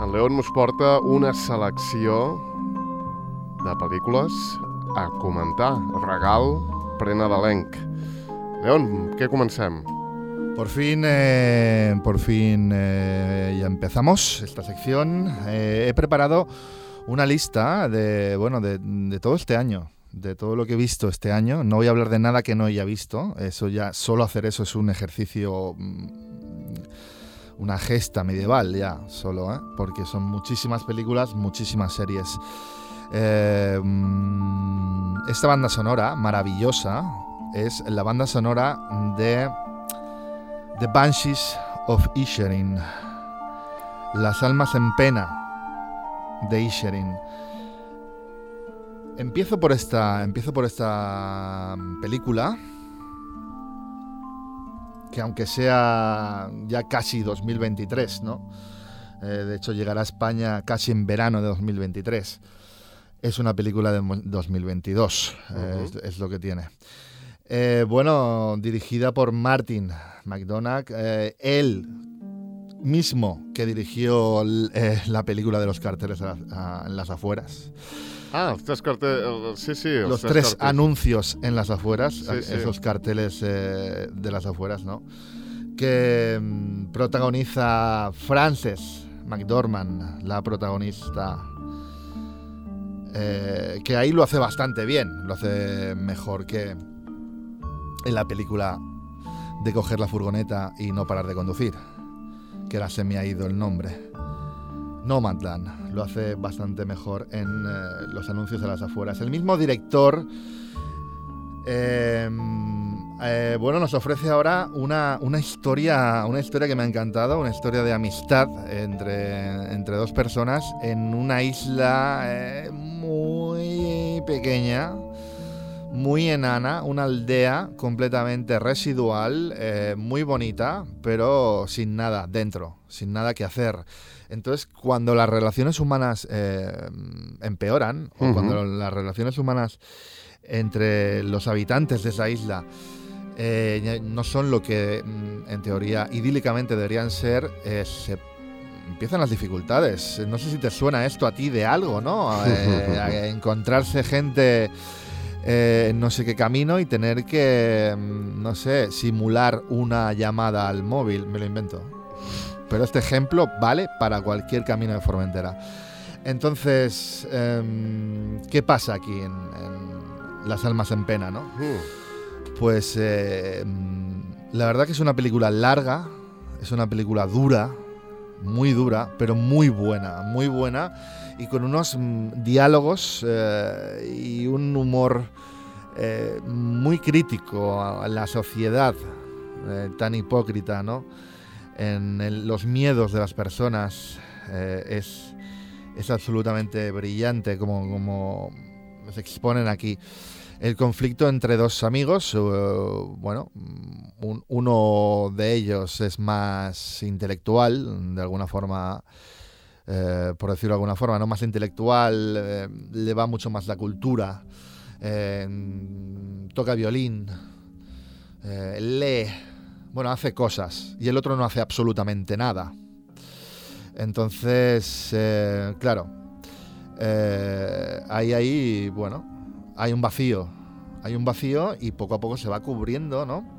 En León mos porta una selecció de pel·lícules a comentar. Regal prenadalenc. León, què comencem? Por fin, eh, por fin eh, ya empezamos esta sección. Eh, he preparado una lista de, bueno, de, de, todo este año, de todo lo que he visto este año. No voy a hablar de nada que no haya visto. Eso ya, solo hacer eso es un ejercicio, mm, una gesta medieval ya, solo, ¿eh? porque son muchísimas películas, muchísimas series. Eh, mm, esta banda sonora maravillosa es la banda sonora de The Banshees of Inisherin, Las almas en pena de Inisherin. Empiezo por esta, empiezo por esta película que aunque sea ya casi 2023, ¿no? Eh, de hecho llegará a España casi en verano de 2023. Es una película de 2022, uh -huh. eh, es, es, lo que tiene. Eh, bueno, dirigida por Martin McDonagh, él mismo que dirigió la película de los carteles a, a, en las afueras. Ah, tres cartells... Sí, sí. Los tres, tres anuncios en las afueras, sí, sí. esos carteles eh, de las afueras, ¿no? Que mm, protagoniza Frances McDormand, la protagonista. Eh, que ahí lo hace bastante bien, lo hace mejor que en la película de coger la furgoneta y no parar de conducir, que ahora se me ha ido el nombre. Nomadland lo hace bastante mejor en eh, los anuncios de las afueras. El mismo director, eh, eh, bueno, nos ofrece ahora una, una, historia, una historia que me ha encantado, una historia de amistad entre, entre dos personas en una isla muy pequeña, muy enana, una aldea completamente residual, muy bonita, pero sin nada dentro, sin nada que hacer. Entonces, cuando las relaciones humanas eh, empeoran, uh -huh. o cuando las relaciones humanas entre los habitantes de esa isla eh, no son lo que mm, en teoría idílicamente deberían ser, eh, se empiezan las dificultades. No sé si te suena esto a ti de algo, ¿no? Eh, encontrarse gente eh, no sé qué camino y tener que, mm, no sé, simular una llamada al móvil, me lo invento. Pero este ejemplo vale para cualquier camino de Formentera. Entonces, eh, ¿qué pasa aquí en, en, Las Almas en Pena, no? Mm. Pues eh, la verdad que es una película larga, es una película dura, muy dura, pero muy buena, muy buena y con unos mm, diálogos eh, y un humor eh, muy crítico a la sociedad tan hipócrita, ¿no? En el, los miedos de las personas eh, es, es, absolutamente brillante como, como se exponen aquí. El conflicto entre dos amigos, uh, bueno, un, uno de ellos es más intelectual, de alguna forma eh, por decirlo de alguna forma, ¿no? más intelectual, eh, le va mucho más la cultura, eh, toca violín, lee, bueno, hace cosas, y el otro no hace absolutamente nada. Entonces, claro, ahí, ahí, bueno, hay un vacío, hay un vacío y poco a poco se va cubriendo, ¿no?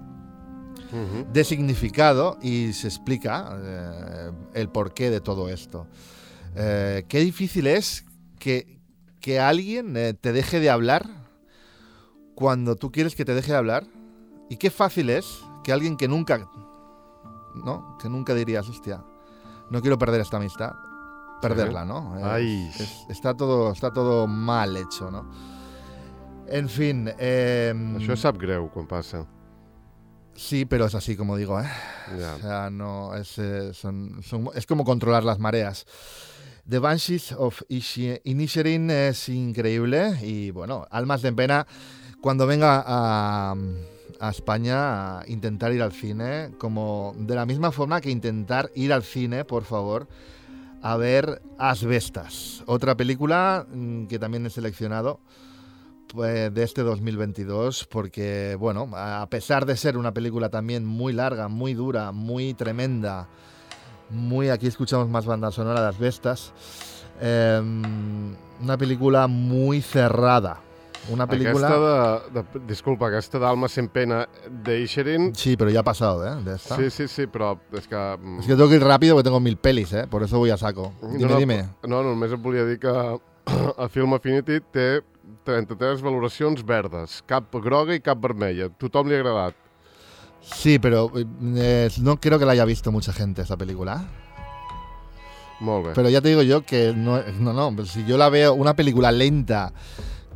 Uh -huh. de significado y se explica eh, el porqué de todo esto. Eh, qué difícil es que, que alguien eh, te deje de hablar cuando tú quieres que te deje de hablar. Y qué fácil es que alguien que nunca, ¿no? Que nunca dirías, hostia, no quiero perder esta amistad, perderla, ¿no? Ay. Es, es, está, todo, está todo mal hecho, ¿no? En fin... Eh, Això sap greu quan passa. Sí, pero es así como digo, ¿eh? Yeah. O sea, no, es, eh, son, son, es como controlar las mareas. The Banshees of Inisherin es increíble y bueno, Almas de Pena, cuando venga a, a, España a intentar ir al cine, como de la misma forma que intentar ir al cine, por favor, a ver Asbestas, otra película mm, que también he seleccionado pues, de este 2022 porque, bueno, a pesar de ser una película también muy larga, muy dura, muy tremenda, muy aquí escuchamos más banda sonora, Las Bestas. Em, una película muy cerrada. Una película... Aquesta de, de, disculpa, aquesta d'Alma sin pena d'Eixerin... Sí, pero ya ha pasado, ¿eh? De esta. Sí, sí, sí, però és que... mm, Es que tengo que ir rápido porque tengo mil pelis, ¿eh? Por eso voy a saco. Dime, no, no, dime. No, només et volia dir que a Film Affinity té 33 valoracions verdes, cap groga i cap vermella. Tothom li ha agradat. Sí, pero eh, no creo que la haya visto mucha gente esa película. Molt bé. Pero ya te digo yo que no, no, no, si yo la veo una película lenta,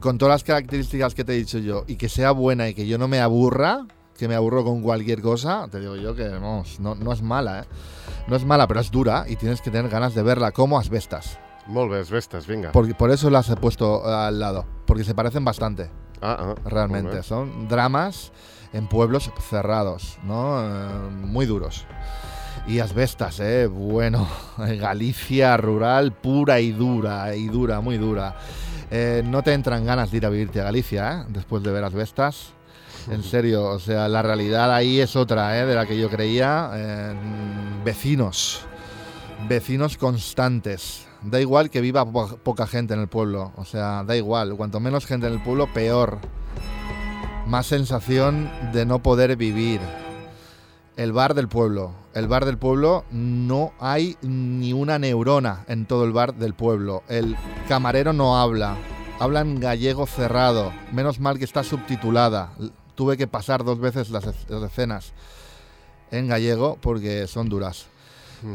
con todas las características que te he dicho yo, y que sea buena y que yo no me aburra, que me aburro con cualquier cosa, te digo yo que vamos, no, no es mala, ¿eh? No es mala, pero es dura y tienes que tener ganas de verla como asbestas. Molt bé, Esbestes, vinga. Por, por eso las he puesto al lado, porque se parecen bastante, Ah, ah, realmente. Son dramas en pueblos cerrados, ¿no? Eh, muy duros. Y asbestas, ¿eh? Bueno, Galicia rural pura y dura, y dura, muy dura. Eh, no te entran ganas de ir a vivirte a Galicia, ¿eh? Después de ver asbestas. En serio, o sea, la realidad ahí es otra, ¿eh? De la que yo creía. Eh, vecinos, vecinos constantes. Da igual que viva po- poca gente en el pueblo, o sea, da igual. Cuanto menos gente en el pueblo, peor. Más sensación de no poder vivir. El bar del pueblo. El bar del pueblo no hay ni una neurona en todo el bar del pueblo. El camarero no habla. Habla en gallego cerrado. Menos mal que está subtitulada. Tuve que pasar dos veces las, es- las escenas en gallego porque son duras.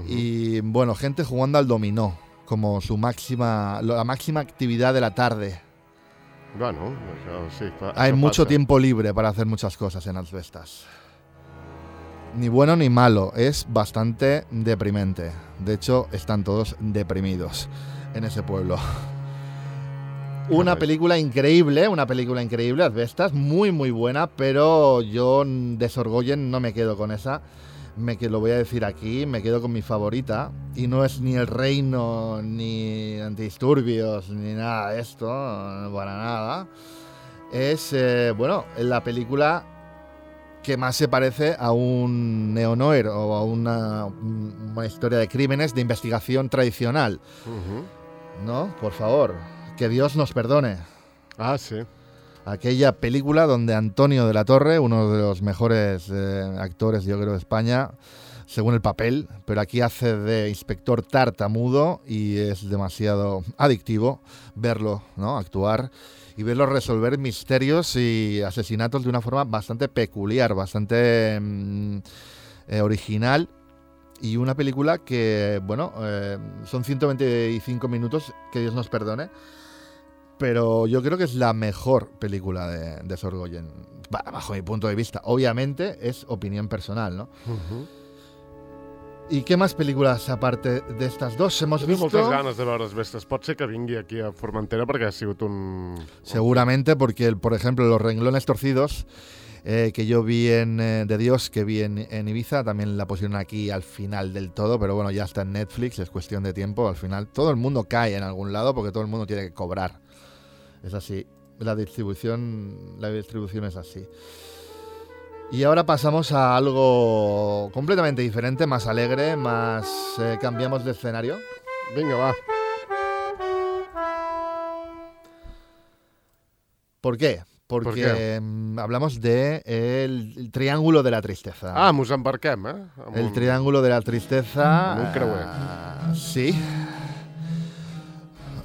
Y bueno, gente jugando al dominó como su máxima, la máxima actividad de la tarde. Bueno, sí. Hay mucho tiempo libre para hacer muchas cosas en Asbestas. Ni bueno ni malo, es bastante deprimente. De hecho, están todos deprimidos en ese pueblo. Una película increíble, una película increíble, Asbestas, muy muy buena, pero yo de Sorgoyen no me quedo con esa. Me que lo voy a decir aquí, me quedo con mi favorita y no es ni El Reino ni Antidisturbios ni nada de esto, para nada es, eh, bueno, la película que más se parece a un neo-noir o a una, una historia de crímenes de investigación tradicional. ¿no? Por favor, que Dios nos perdone. Ah, sí. Aquella película donde Antonio de la Torre, uno de los mejores eh, actores, yo creo, de España, según el papel, pero aquí hace de inspector tartamudo y es demasiado adictivo verlo, ¿no? Actuar y verlo resolver misterios y asesinatos de una forma bastante peculiar, bastante mm, eh, original. Y una película que, bueno, eh, son 125 minutos, que Dios nos perdone, pero yo creo que es la mejor película de, de Sorgoyen, ba- bajo mi punto de vista. Obviamente es opinión personal, ¿no? Mhm. ¿Y qué más películas aparte de estas dos hemos Tinc moltes visto? ganes de veure Esbestes. Pot ser que vingui aquí a Formentera perquè ha sigut un... Seguramente porque, por ejemplo, Los renglones torcidos, eh, que yo vi en eh, De Dios, que vi en, en Ibiza, también la pusieron aquí al final del todo, pero bueno, ya está en Netflix, es cuestión de tiempo. Al final todo el mundo cae en algún lado porque todo el mundo tiene que cobrar. Es así. La distribución, la distribución es así. Y ahora pasamos a algo completamente diferente, más alegre, más eh, cambiamos de escenario. Vinga, va. ¿Por qué? Porque qué? mm, hablamos de el, triángulo de la tristeza. Ah, mos embarquem, eh? El triángulo de la tristeza. Amb un creuer. ah, sí.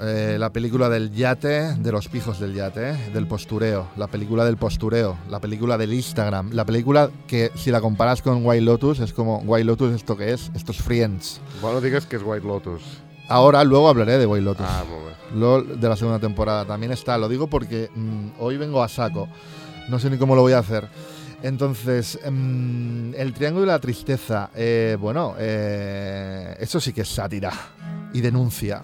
Eh, la película del yate, de los pijos del yate, del postureo, la película del postureo, la película del Instagram, la película que si la comparas con White Lotus es como White Lotus esto que es, estos Friends. Bueno, digues que és White Lotus. Ahora luego hablaré de White Lotus. Ah, bé. LOL de la segunda temporada también está. Lo digo porque mm, hoy vengo a saco. No sé ni cómo lo voy a hacer. Entonces, mm, el Triángulo de la Tristeza, eh, bueno, eh, eso sí que es sátira y denuncia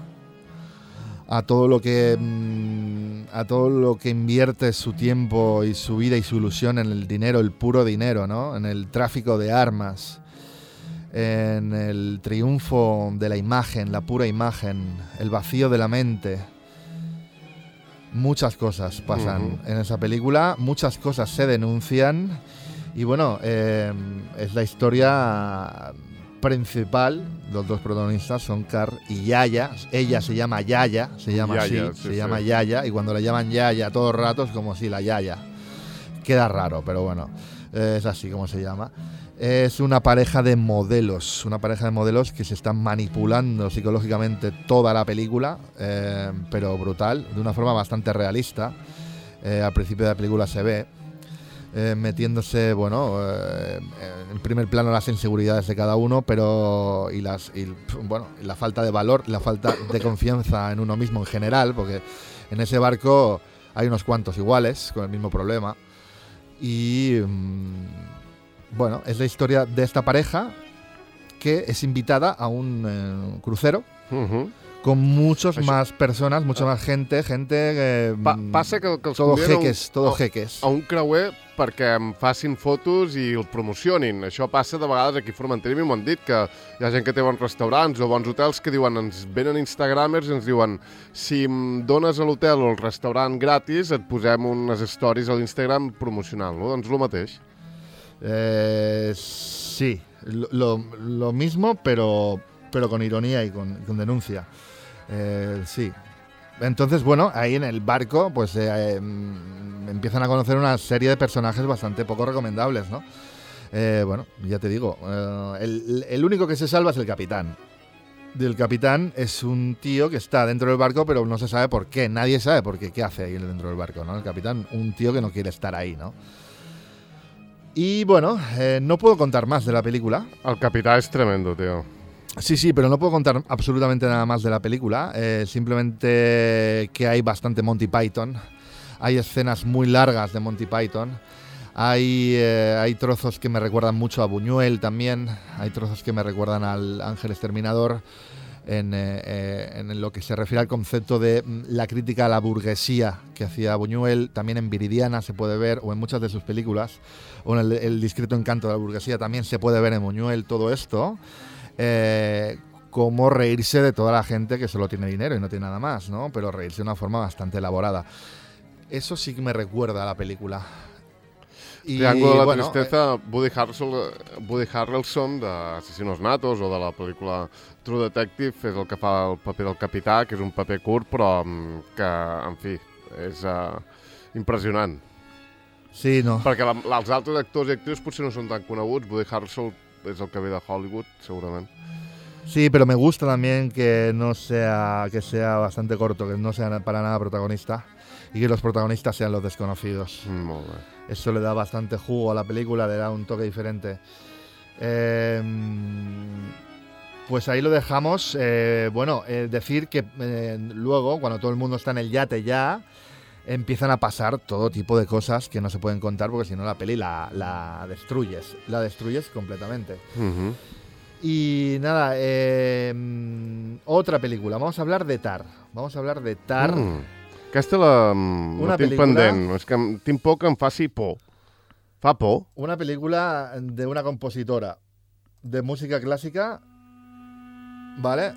a todo lo que mm, a todo lo que invierte su tiempo y su vida y su ilusión en el dinero, el puro dinero, ¿no? En el tráfico de armas, en el triunfo de la imagen, la pura imagen, el vacío de la mente. Muchas cosas pasan en esa película, muchas cosas se denuncian y bueno, eh, es la historia principal, los dos protagonistas son Car y Yaya. Ella se llama Yaya, se llama Yaya, así, sí, se sí. llama Yaya, y cuando le llaman Yaya todo el rato es como si la Yaya. Queda raro, pero bueno, eh, es así como se llama. Es una pareja de modelos, una pareja de modelos que se están manipulando psicológicamente toda la película, eh, pero brutal, de una forma bastante realista. Eh, al principio de la película se ve eh, metiéndose, bueno, eh, en primer plano las inseguridades de cada uno, pero y las y, bueno, la falta de valor, la falta de confianza en uno mismo en general, porque en ese barco hay unos cuantos iguales con el mismo problema. Y mm, bueno, es la historia de esta pareja que es invitada a un eh, crucero Uh con muchos más personas, mucha más gente, gente que pa passa que, que todo jeques, todo a- jeques. a un creuer perquè em facin fotos i el promocionin. Això passa de vegades aquí a Formentera i m'ho han dit, que hi ha gent que té bons restaurants o bons hotels que diuen, ens venen instagramers i ens diuen si em dones a l'hotel o al restaurant gratis et posem unes stories a l'Instagram promocionant-lo. Doncs el mateix. Eh, sí, lo, lo- mismo, pero, pero con ironía y con, con denuncia. Eh, sí. Entonces, bueno, ahí en el barco, pues eh, empiezan a conocer una serie de personajes bastante poco recomendables, ¿no? Eh, bueno, ya te digo, eh, el, el único que se salva es el capitán. El capitán es un tío que está dentro del barco, pero no se sabe por qué. Nadie sabe por qué, qué hace ahí dentro del barco, ¿no? El capitán, un tío que no quiere estar ahí, ¿no? Y bueno, eh, no puedo contar más de la película. El capità és tremendo, tio. Sí, sí, pero no puedo contar absolutamente nada más de la película. simplemente que hay bastante Monty Python. Hay escenas muy largas de Monty Python. Hay, eh, hay trozos que me recuerdan mucho a Buñuel también. Hay trozos que me recuerdan al Ángel Exterminador. En, eh, eh, en lo que se refiere al concepto de mm, la crítica a la burguesía que hacía Buñuel, también en Viridiana se puede ver, o en muchas de sus películas, o en el, discreto encanto de la burguesía también se puede ver en Buñuel todo esto como reírse de toda la gente que solo tiene dinero y no tiene nada más, ¿no? Pero reírse de una forma bastante elaborada. Eso sí que me recuerda a la película. Y, Triángulo de la bueno, Tristeza, Woody, Harrelson, Woody Harrelson d'Assassinos Natos o de la pel·lícula True Detective és el que fa el paper del capità, que és un paper curt però mm, que, en fi, és uh, impressionant. eh, sí, no. Perquè la, els altres actors i actrius potser no són tan coneguts, Woody Harrelson és el que ve de Hollywood, segurament. Sí, pero me gusta también que no sea que sea bastante corto, que no sea para nada protagonista y que los protagonistas sean los desconocidos. Eso le da bastante jugo a la película, le da un toque diferente. Eh, pues ahí lo dejamos. Eh, bueno, eh, decir que eh, luego, cuando todo el mundo está en el yate ya, empiezan a pasar todo tipo de cosas que no se pueden contar porque si no la peli la, la destruyes. La destruyes completamente. Y nada, eh, mm, otra película. Vamos a hablar de Tar. Vamos a hablar de Tar. Mm. Aquesta la, mm, Una la tinc pel·lícula- pendent. És que em- tinc por que em faci por. Fa por? Una película de una compositora de música clásica. ¿Vale?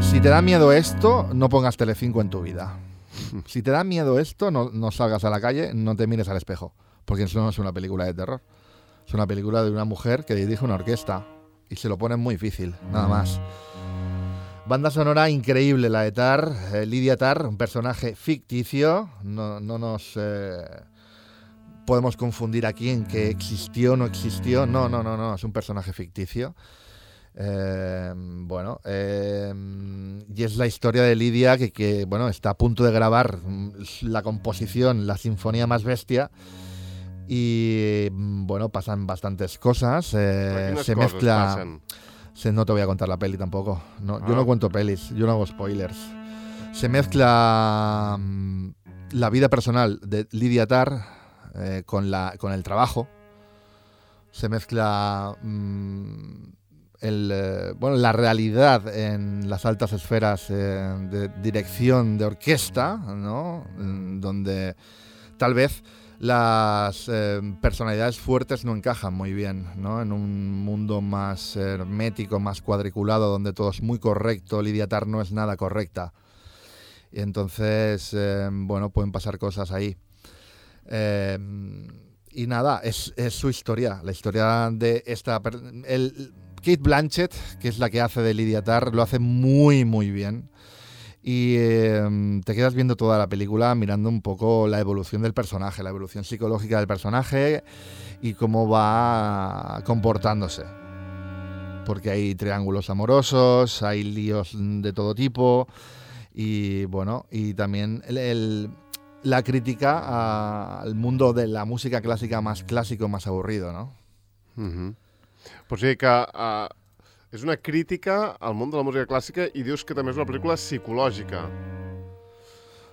Si te da miedo esto, no pongas Telecinco en tu vida. Si te da miedo esto, no, no salgas a la calle, no te mires al espejo. Porque eso no es una película de terror. Es una película de una mujer que dirige una orquesta. Y se lo pone muy difícil, nada más. Banda sonora increíble la de Tar, eh, Lidia Tar, un personaje ficticio. No, no nos eh, podemos confundir aquí en que existió o no existió. No, no, no, no, es un personaje ficticio. Eh, bueno, eh, y es la historia de Lidia que, que, bueno, está a punto de grabar mm, la composición, la sinfonía más bestia. Y mm, bueno, pasan bastantes cosas. eh, se mezcla. Se- no te voy a contar la peli tampoco. No, Yo Ah. no cuento pelis, yo no hago spoilers. Se mezcla mm, la vida personal de Lidia Tar eh, con, la, con el trabajo. Se mezcla mm, el, eh, bueno, la realidad en las altas esferas eh, de dirección de orquesta, ¿no? Mm, donde tal vez las eh, personalidades fuertes no encajan muy bien, ¿no? En un mundo más hermético, más cuadriculado, donde todo es muy correcto, Lidia Tar no es nada correcta. Y entonces, eh, bueno, pueden pasar cosas ahí. Eh, y nada, es, es su historia, la historia de esta... El, Kate Blanchett, que es la que hace de Lydia Tarr, lo hace muy, muy bien. Y eh, te quedas viendo toda la película mirando un poco la evolución del personaje, la evolución psicológica del personaje y cómo va comportándose. Porque hay triángulos amorosos, hay líos de todo tipo y bueno, y también el- la crítica al mundo de la música clásica más clásico, más aburrido, ¿no? O sigui que és una crítica al món de la música clàssica i dius que també és una pel·lícula psicològica.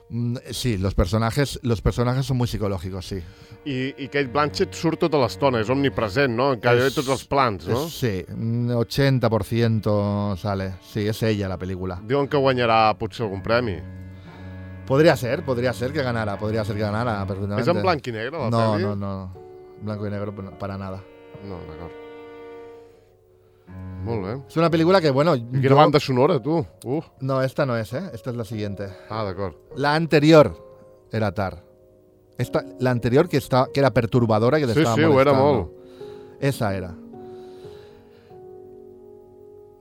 Mm, Sí, los personajes, los personajes son muy psicológicos, sí. I, i Kate Blanchett surt tota l'estona, és omnipresent, no? En gairebé És- tots els plans, no? Es- sí, un 80% sale. Sí, es ella la película. Diuen que guanyarà potser algun premi. Podría ser, podría ser que ganara, podría ser que ganara perfectamente. És en blanc i negre, la No, pel·li? no, no. Blanco y negro no, para nada. No, d'acord. Molt bé. Es una película que, bueno, I quina yo- banda sonora, tu? Uh, no, esta no es, ¿eh? Esta es la siguiente. ah, d'acord. La anterior era Tar. Esta, la anterior que, está, que era perturbadora que Sí, estaba sí, ho era molt. Esa era.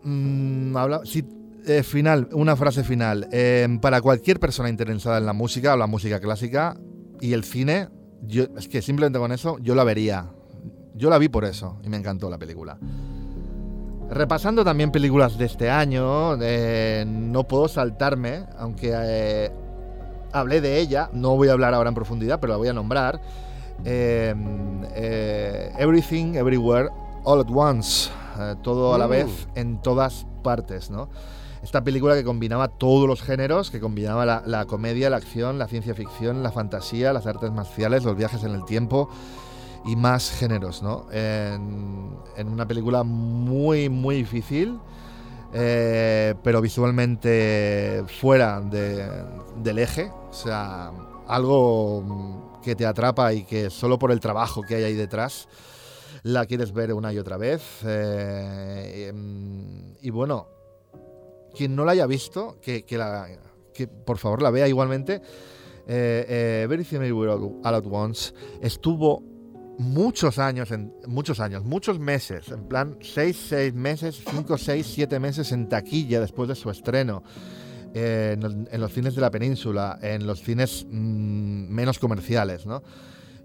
Mm, habla, sí, eh, final, una frase final. Eh, para cualquier persona interesada en la música o la música clásica y el cine, yo, es que simplemente con eso yo la vería. Yo la vi por eso y me encantó la película. Repasando también películas de este año, eh, no puedo saltarme, aunque eh, hablé de ella, no voy a hablar ahora en profundidad, pero la voy a nombrar. Eh, eh, Everything, Everywhere, All at Once, eh, todo a la Mm. vez, en todas partes, ¿no? Esta película que combinaba todos los géneros, que combinaba la, la comedia, la acción, la ciencia ficción, la fantasía, las artes marciales, los viajes en el tiempo y más géneros, ¿no? En, una película muy, muy difícil, eh, pero visualmente fuera de- del eje, o sea, algo que te atrapa y que solo por el trabajo que hay ahí detrás la quieres ver una y otra vez. eh, em, y bueno, quien no la haya visto, que, que por favor la vea igualmente. Eh, eh, Everything Everywhere All at Once estuvo muchos años, en, muchos años, muchos meses, en plan 6, 6 meses, 5, 6, 7 meses en taquilla después de su estreno. eh, en, en los cines de la península, en los cines mm, menos comerciales, ¿no?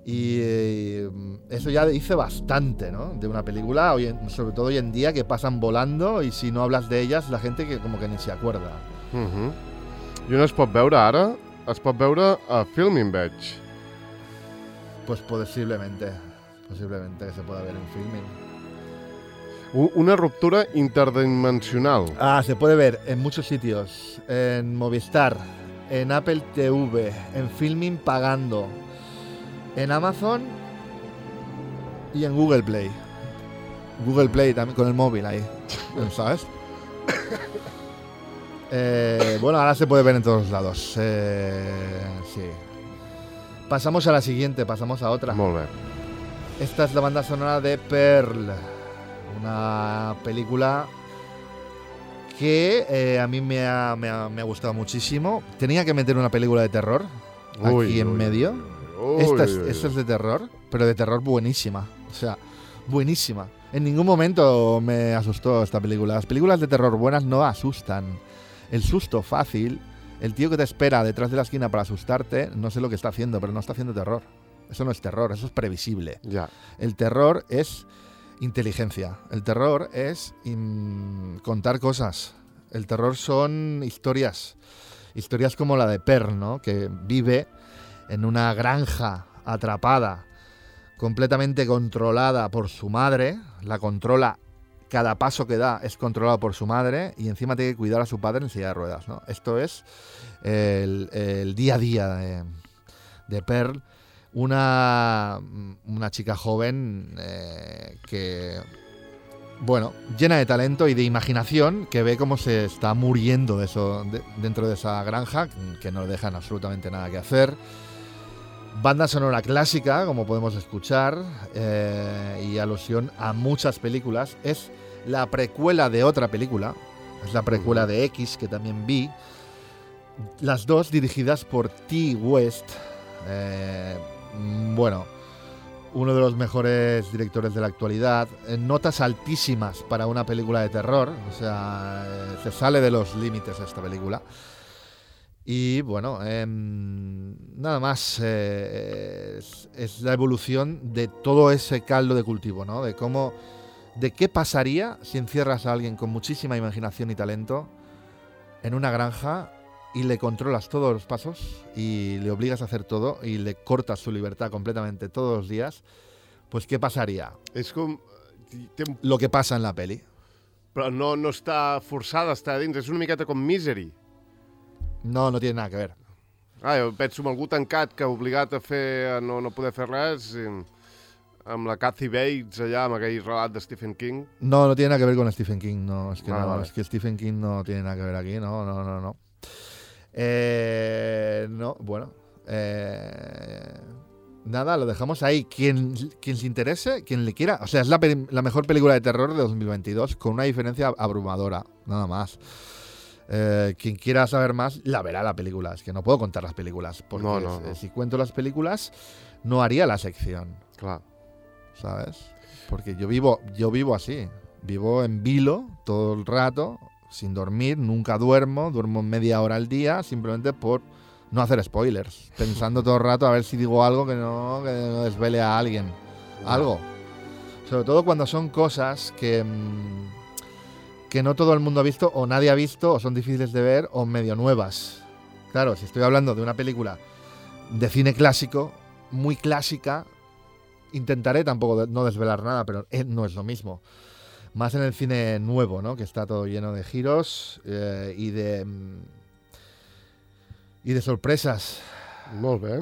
Y eh, eso ya dice bastante, ¿no? De una película, hoy en- sobre todo hoy en día, que pasan volando y si no hablas de ellas, la gente que como que ni se acuerda. Uh -huh. Es pot veure ara? Es pot veure a Filming Veig. Pues posiblemente, posiblemente que se pueda ver en filming. Una ruptura interdimensional. Ah, se puede ver en muchos sitios, en Movistar, en Apple TV, en Filming pagando, en Amazon y en Google Play. Google Play también con el móvil ahí, ¿sabes? Eh, bueno, ahora se puede ver en todos lados. eh, sí. Pasamos a la siguiente, pasamos a otra. Molt bé. Esta es la banda sonora de Pearl, una película que eh, a mí me ha, me ha- me ha gustado muchísimo. Tenía que meter una película de terror aquí en medio. Uy, esta, es, esta es de terror, pero de terror buenísima. O sea, buenísima. En ningún momento me asustó esta película. Las películas de terror buenas no asustan. El susto fácil, el tío que te espera detrás de la esquina para asustarte, no sé lo que está haciendo, pero no está haciendo terror. Eso no es terror, eso es previsible. Ja. El terror es inteligencia. El terror es in- contar cosas. El terror son historias. Historias como la de Per, ¿no? Que vive en una granja atrapada, completamente controlada por su madre. La controla. Cada paso que da es controlado por su madre y encima tiene que cuidar a su padre en silla de ruedas. ¿no? Esto es el, día a día de, Pearl una, una chica joven eh, que, bueno, llena de talento y de imaginación, que ve cómo se está muriendo de eso, de- dentro de esa granja, que no le dejan absolutamente nada que hacer. Banda sonora clásica, como podemos escuchar, eh, y alusión a muchas películas. Es la precuela de otra película, es la precuela de X, que también vi. Las dos dirigidas por T. West. Eh, bueno, uno de los mejores directores de la actualidad, notas altísimas para una película de terror, o sea, eh, se sale de los límites esta película. Y bueno, em, nada más, eh, es, es la evolución de todo ese caldo de cultivo, ¿no? De cómo, de qué pasaría si encierras a alguien con muchísima imaginación y talento en una granja y le controlas todos los pasos y le obligas a hacer todo y le cortas su libertad completamente todos los días, pues ¿qué pasaría? És com... Té un... Lo que pasa en la peli. Però no, no està forçada a estar a dins. És una miqueta com Misery. No, no tiene nada que ver. Ah, jo penso en algú tancat que obligat a fer a no, no poder fer res i, amb la Kathy Bates allà, amb aquell relat de Stephen King. No, no tiene nada que ver con Stephen King, no, es que, Ah, no, vale. es que Stephen King no tiene nada que ver aquí, no, no, no, no. Eh, no, bueno. eh, nada, lo dejamos ahí. Quien, quien se interese, quien le quiera. O sea, es la, mejor película de terror de 2022, con una diferencia abrumadora, nada más. Eh, quien quiera saber más, la verá la película. Es que no puedo contar las películas, porque No, no, no. si cuento las películas, no haría la sección. Clar. ¿Sabes? Porque yo vivo, yo vivo así. Vivo en vilo todo el rato, sin dormir, nunca duermo, duermo media hora al día, simplemente por no hacer spoilers. Pensando todo el rato a ver si digo algo que no, que no desvele a alguien. Algo. Sobre todo cuando son cosas que, mm, que no todo el mundo ha visto, o nadie ha visto, o son difíciles de ver, o medio nuevas. Claro, si estoy hablando de una película de cine clásico, muy clásica, intentaré tampoco no desvelar nada, pero eh, no es lo mismo. Más en el cine nuevo, ¿no? Que está todo lleno de giros eh, y de mm, y de sorpresas,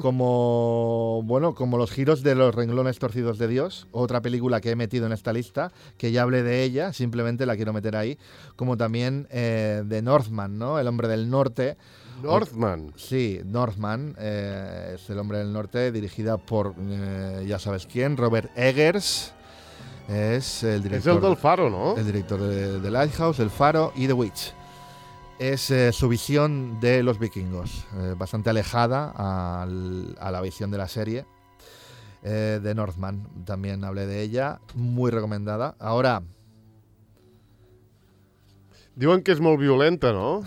como bueno, como los giros de los renglones torcidos de Dios, otra película que he metido en esta lista, que ya hablé de ella, simplemente la quiero meter ahí, como también eh, de Northman, ¿no? El hombre del norte, Northman. Sí, Northman eh, es el hombre del norte, dirigida por eh, ya sabes quién, Robert Eggers. Es el director, el del Faro, no? el director de, de Lighthouse, El Faro y The Witch. Es eh, su visión de los vikingos, bastante alejada al- a la visión de la serie. de Northman, también hablé de ella, muy recomendada. Ahora, Diuen que és molt violenta, no?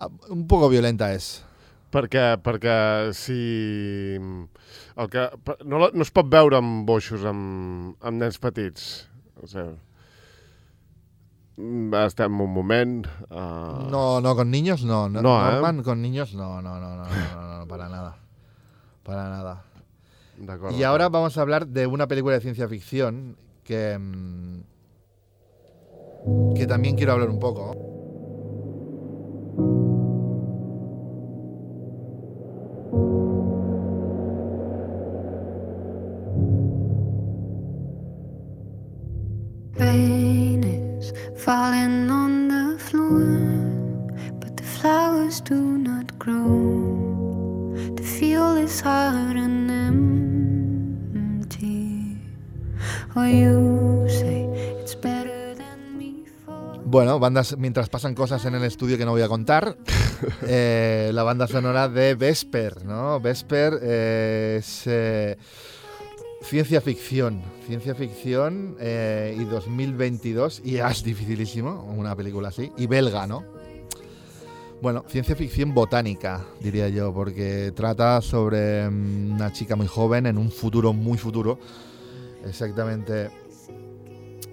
Ah, un poco violenta es. Perquè, perquè si... El que, no, no es pot veure amb boixos amb, amb nens petits. O sigui, mm, estem un moment... Uh, No, no, con niños no. no, No, ¿eh? Norman con niños no, no, no, no, no, no, no, para nada. Para nada. D'acord. Y ahora vamos a hablar de una película de ciencia ficción que, mm, que también quiero hablar un poco. Bandas, mientras pasan cosas en el estudio que no voy a contar, eh, la banda sonora de Vesper, ¿no? Vesper eh, es eh, ciencia ficción, ciencia ficción eh, y 2022, y es dificilísimo una película así, y belga, ¿no? Bueno, ciencia ficción botánica, diría yo, porque trata sobre mm, una chica muy joven en un futuro muy futuro, exactamente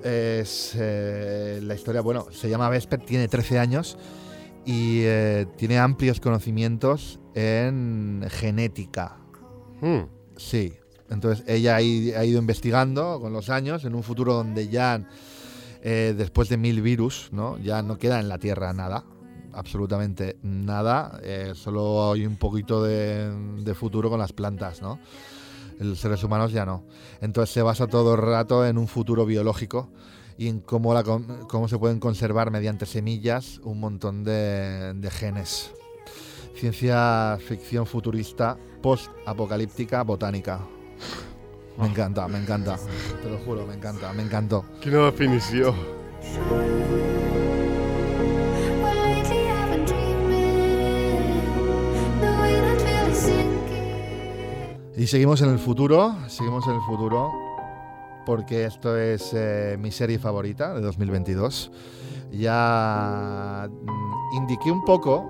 es eh, la historia, bueno, se llama Vesper, tiene 13 años y eh, tiene amplios conocimientos en genética. Mm. Sí, entonces ella ha, ido investigando con los años en un futuro donde ya eh, después de mil virus, ¿no? Ya no queda en la Tierra nada, absolutamente nada, solo hay un poquito de, de futuro con las plantas, ¿no? Los seres humanos ya no. Entonces se basa todo el rato en un futuro biológico y en cómo, la, cómo se pueden conservar mediante semillas un montón de, de genes. Ciencia ficción futurista, post-apocalíptica, botánica. Me encanta, me encanta. Te lo juro, me encanta, me encantó. Quina definició. Well, Y seguimos en el futuro, seguimos en el futuro, porque esto es eh, mi serie favorita de 2022. Ya mm, indiqué un poco,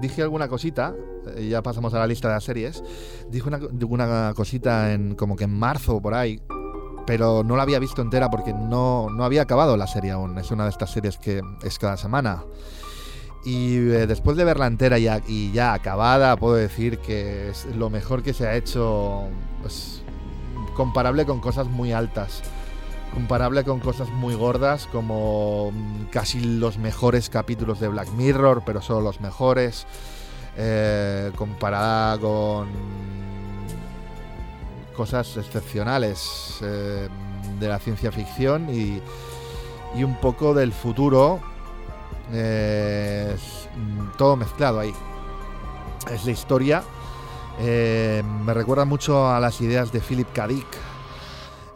dije alguna cosita, eh, ya pasamos a la lista de las series, dije una, una cosita en como que en marzo por ahí, pero no la había visto entera porque no, no había acabado la serie aún. Es una de estas series que es cada semana. Y eh, después de verla entera y, ya acabada, puedo decir que es lo mejor que se ha hecho, pues, comparable con cosas muy altas, comparable con cosas muy gordas, como mm, casi los mejores capítulos de Black Mirror, pero solo los mejores, eh, comparada con cosas excepcionales eh, de la ciencia ficción y un poco del futuro eh, es, mm, todo mezclado ahí. Es la historia. eh, me recuerda mucho a las ideas de Philip K. Dick.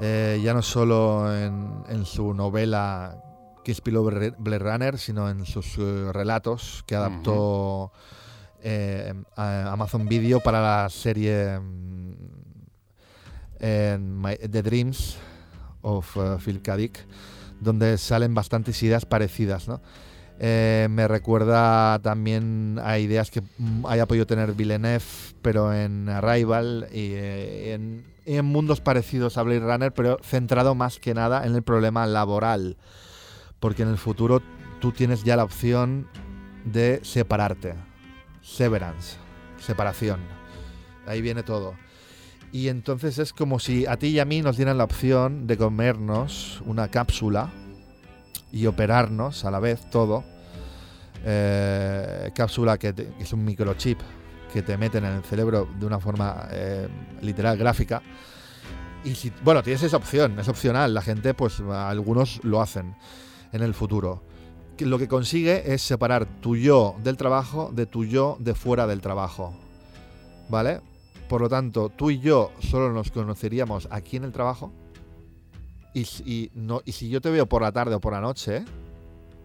eh, ya no solo en, en su novela Kiss Below Blade Runner, sino en sus eh, relatos que adaptó eh, a Amazon Video para la serie mm, My- The Dreams of eh, Phil K. Dick, donde salen bastantes ideas parecidas, ¿no? Eh, me recuerda también a ideas que mm, haya podido tener Villeneuve, pero en Arrival y eh, en, en mundos parecidos a Blade Runner, pero centrado más que nada en el problema laboral. Porque en el futuro tú tienes ya la opción de separarte. Severance. Separación. Ahí viene todo. Y entonces es como si a ti y a mí nos dieran la opción de comernos una cápsula y operarnos a la vez todo. Eh, cápsula que, te- es un microchip que te meten en el cerebro de una forma eh, literal gráfica. Y si, bueno, tienes esa opción, es opcional. La gente, pues algunos lo hacen en el futuro. Lo que consigue es separar tu yo del trabajo de tu yo de fuera del trabajo. ¿Vale? Por lo tanto, tú y yo solo nos conoceríamos aquí en el trabajo. Y, si- y no, y si yo te veo por la tarde o por la noche,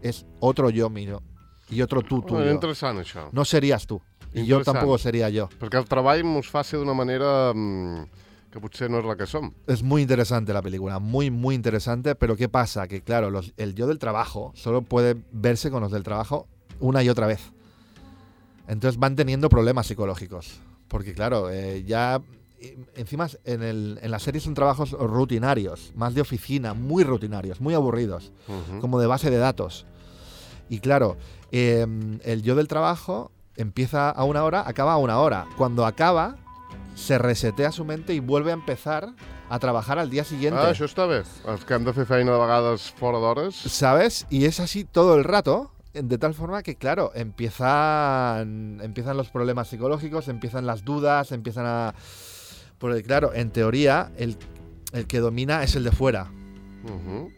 es otro yo mío y otro tú Bueno, tuyo. interessant, això. No serías tú. Y yo Interessant. tampoco sería yo. Perquè el treball mos faci d'una manera mm, que potser no és la que som. Es muy interesante la película, muy, muy interesante, pero ¿qué pasa? Que claro, los- el yo del trabajo solo puede verse con los del trabajo una y otra vez. Entonces van teniendo problemas psicológicos. Porque claro, eh, ya encima en, el- en la serie son trabajos rutinarios, más de oficina, muy rutinarios, muy aburridos, Uh como de base de datos. Y claro, eh, el yo del trabajo empieza a una hora, acaba a una hora. Cuando acaba, se resetea su mente y vuelve a empezar a trabajar al día siguiente. Ah, això està bé. Els que hem de fer feina de vegades fora d'hores... ¿Sabes? Y es así todo el rato, de tal forma que, claro, empiezan, empiezan los problemas psicológicos, empiezan las dudas, empiezan a... Porque, claro, en teoría, el, el que domina es el de fuera Uh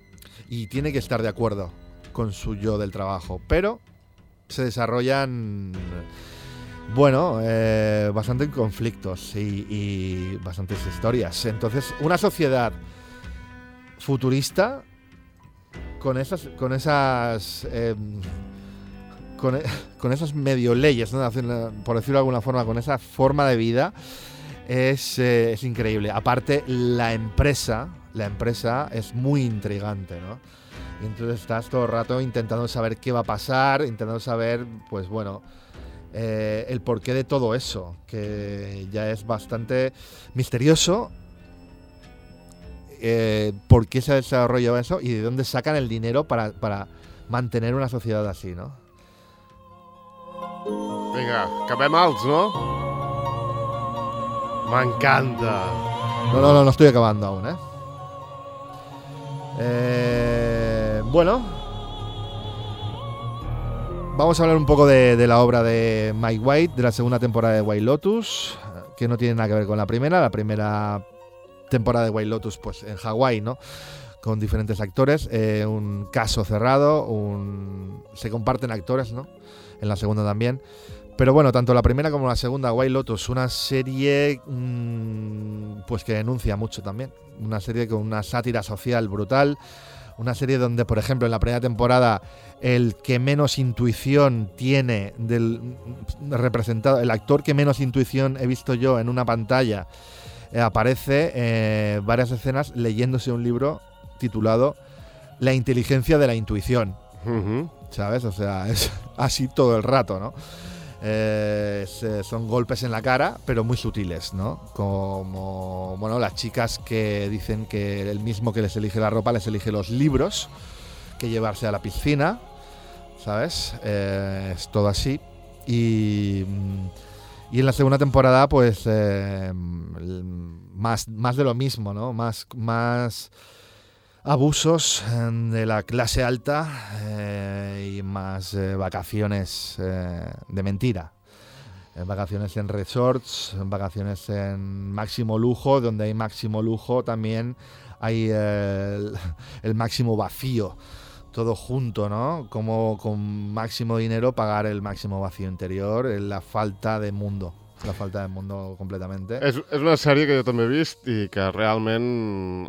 y tiene que estar de acuerdo con su yo del trabajo, pero se desarrollan, bueno, eh, bastante conflictos y, y bastantes historias. Entonces, una sociedad futurista con esas, con esas, eh, con, e- con esas medio leyes, ¿no? Por decirlo de alguna forma, con esa forma de vida, es, eh, es increíble. Aparte, la empresa, la empresa es muy intrigante, ¿no? Y entonces estás todo el rato intentando saber qué va a pasar, intentando saber, pues bueno, eh, el porqué de todo eso, que ya es bastante misterioso. eh, por qué se ha desarrollado eso y de dónde sacan el dinero para, para mantener una sociedad así, ¿no? Vinga, acabem alts, no? M'encanta. No, no, no, no estoy acabando aún, ¿eh? Eh, bueno, vamos a hablar un poco de, de la obra de Mike White, de la segunda temporada de White Lotus, que no tiene nada que ver con la primera. La primera temporada de White Lotus, pues en Hawái, ¿no? Con diferentes actores, eh, un caso cerrado, un... se comparten actores, ¿no? En la segunda también. Pero bueno, tanto la primera como la segunda, White Lotus, una serie mm, pues que denuncia mucho también. Una serie con una sátira social brutal. Una serie donde, por ejemplo, en la primera temporada, el que menos intuición tiene del mm, representado, el actor que menos intuición he visto yo en una pantalla, eh, aparece eh, varias escenas leyéndose un libro titulado La inteligencia de la intuición. ¿Sabes? O sea, es así todo el rato, ¿no? Eh, son golpes en la cara, pero muy sutiles, ¿no? Como, bueno, las chicas que dicen que el mismo que les elige la ropa les elige los libros que llevarse a la piscina, ¿sabes? Eh, es todo así. Y, y en la segunda temporada, pues, eh, más, más de lo mismo, ¿no? Más, más abusos eh, de la clase alta eh, y más eh, vacaciones eh, de mentira. Vacaciones en resorts, vacaciones en máximo lujo, donde hay máximo lujo también hay el, el máximo vacío. Todo junto, ¿no? Como con máximo dinero pagar el máximo vacío interior, la falta de mundo. La falta de mundo completamente. És, és una sèrie que jo també he vist i que realment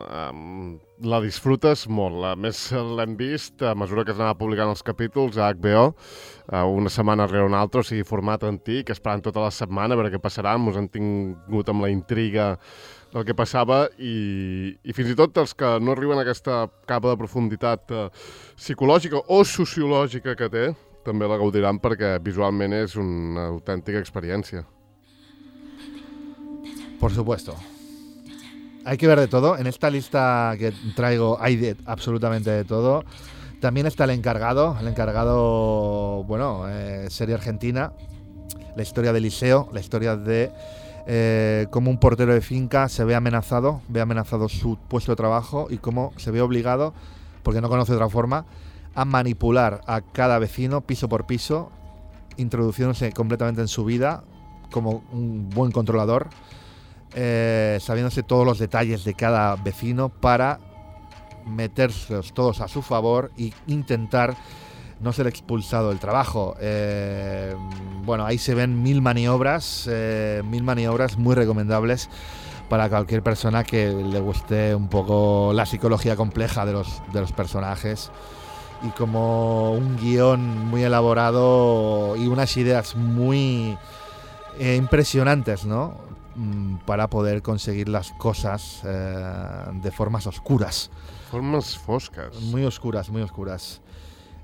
um, la disfrutes molt. A més, l'hem vist a mesura que es anava publicant els capítols a HBO, uh, una setmana rere una altra, o sigui, format antic, esperant tota la setmana a veure què passarà. Ens han tingut amb la intriga del que passava i, i fins i tot els que no arriben a aquesta capa de profunditat uh, psicològica o sociològica que té, també la gaudiran perquè visualment és una autèntica experiència. Por supuesto. Hay que ver de todo. En esta lista que traigo hay absolutamente de todo. También está el encargado. El encargado, bueno, eh, serie argentina. La historia de Liceo, la historia de eh, cómo un portero de finca se ve amenazado, ve amenazado su puesto de trabajo y cómo se ve obligado, porque no conoce otra forma, a manipular a cada vecino piso por piso, introduciéndose completamente en su vida como un buen controlador eh, sabiéndose todos los detalles de cada vecino para metérselos todos a su favor e intentar no ser expulsado del trabajo. Eh, bueno, ahí se ven mil maniobras, eh, mil maniobras muy recomendables para cualquier persona que le guste un poco la psicología compleja de los, de los personajes y como un guion muy elaborado y unas ideas muy impresionantes, ¿no? Mm, Para poder conseguir las cosas eh, de formas oscuras, Formes fosques. muy oscuras, muy oscuras.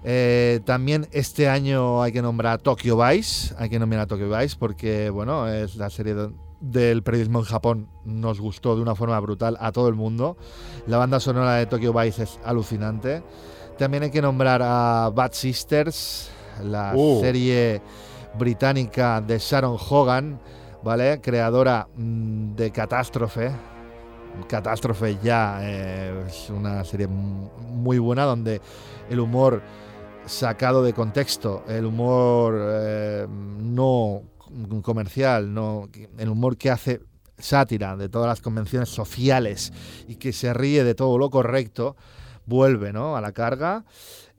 Eh, también este año hay que nombrar Tokyo Vice, hay que nombrar a Tokyo Vice porque, bueno, es la serie de- del periodismo en Japón, nos gustó de una forma brutal a todo el mundo. La banda sonora de Tokyo Vice es alucinante. También hay que nombrar a Bad Sisters, la Uh. serie británica de Sharon Hogan, ¿vale? Creadora mm, de Catástrofe. Catástrofe ya eh, es una serie mu- muy buena donde el humor sacado de contexto, el humor eh, no comercial, no, el humor que hace sátira de todas las convenciones sociales y que se ríe de todo lo correcto, vuelve ¿no? a la carga.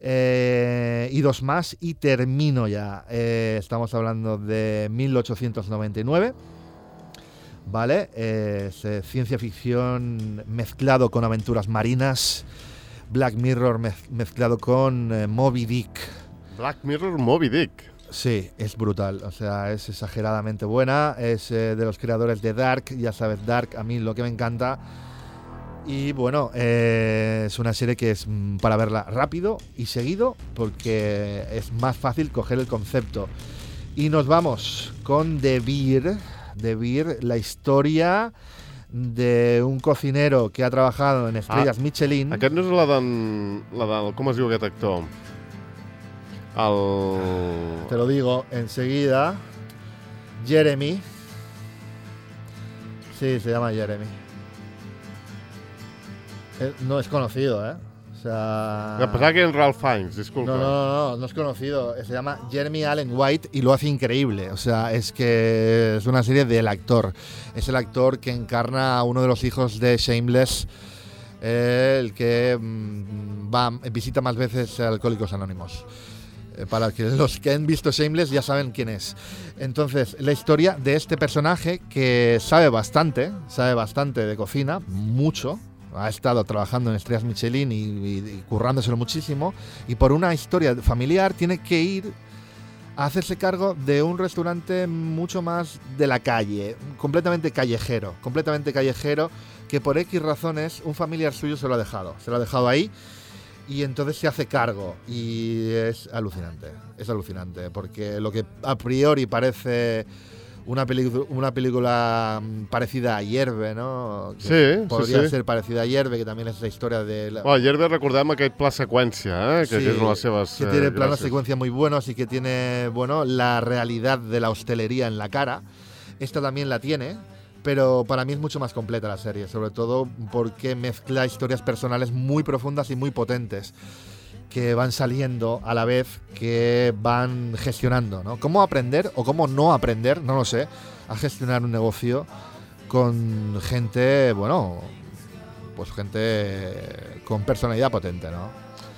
Eh, y dos más y termino ya. Eh, estamos hablando de 1899. ¿Vale? Eh, es eh, ciencia ficción mezclado con aventuras marinas. Black Mirror mez- mezclado con Moby Dick. Black Mirror Moby Dick. Sí, es brutal. O sea, es exageradamente buena. Es de los creadores de Dark. Ya sabes, Dark, a mí lo que me encanta. Y bueno, eh, es una serie que es mm, para verla rápido y seguido porque es más fácil coger el concepto. Y nos vamos con The Beer. La historia de un cocinero que ha trabajado en estrellas Michelin. Aquest no és la d'en... La del, com es diu aquest actor? El... Te lo digo enseguida. Jeremy. Sí, se llama Jeremy. Eh, No es conocido, ¿eh? O sea... Que pensava que en Ralph Fiennes, disculpa. No, no, no, no, no es conocido. Se llama Jeremy Allen White y lo hace increíble. O sea, es que es una serie del actor. Es el actor que encarna a uno de los hijos de Shameless, eh, el que mm, va, visita más veces a Alcohólicos Anónimos. Eh, Para que los que han visto Shameless ya saben quién es. Entonces, la historia de este personaje que sabe bastante, sabe bastante de cocina, mucho, ha estado trabajando en Estrellas Michelin y, currándoselo muchísimo, y por una historia familiar tiene que ir a hacerse cargo de un restaurante mucho más de la calle, completamente callejero, completamente callejero, que por X razones un familiar suyo se lo ha dejado, se lo ha dejado ahí y entonces se hace cargo. Y es alucinante, es alucinante, porque lo que a priori parece una, película mm, parecida a Hierve, ¿no? Que Sí, sí, podría sí. ser parecida a Hierve, que también es la historia de la, Bueno, ayer recordem aquest pla seqüència, eh? que, Sí, que és una de les seves que eh, tiene planos gràcies. secuencia muy buenos y que tiene, bueno, la realidad de la hostelería en la cara. Esta también la tiene, pero para mí es mucho más completa la serie, sobre todo porque mezcla historias personales muy profundas y muy potentes que van saliendo a la vez que van gestionando, ¿no? ¿Cómo aprender o cómo no aprender, no lo sé, a gestionar un negocio con gente, bueno, pues gente con personalidad potente, ¿no?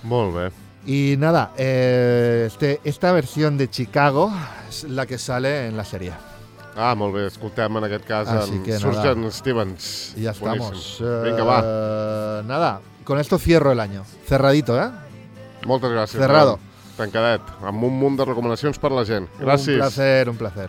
Molt bé. Y nada, eh, este, esta versión de Chicago es la que sale en la serie. Ah, molt bé, escoltem en aquest cas en nada. Surgeon Stevens. Y ya Boníssim. estamos. Vinga, va. Eh, nada, con esto cierro el año. Cerradito, ¿eh? Moltes gràcies. Cerrado. Tancadet, amb un munt de recomanacions per la gent. Gràcies. Un placer, un placer.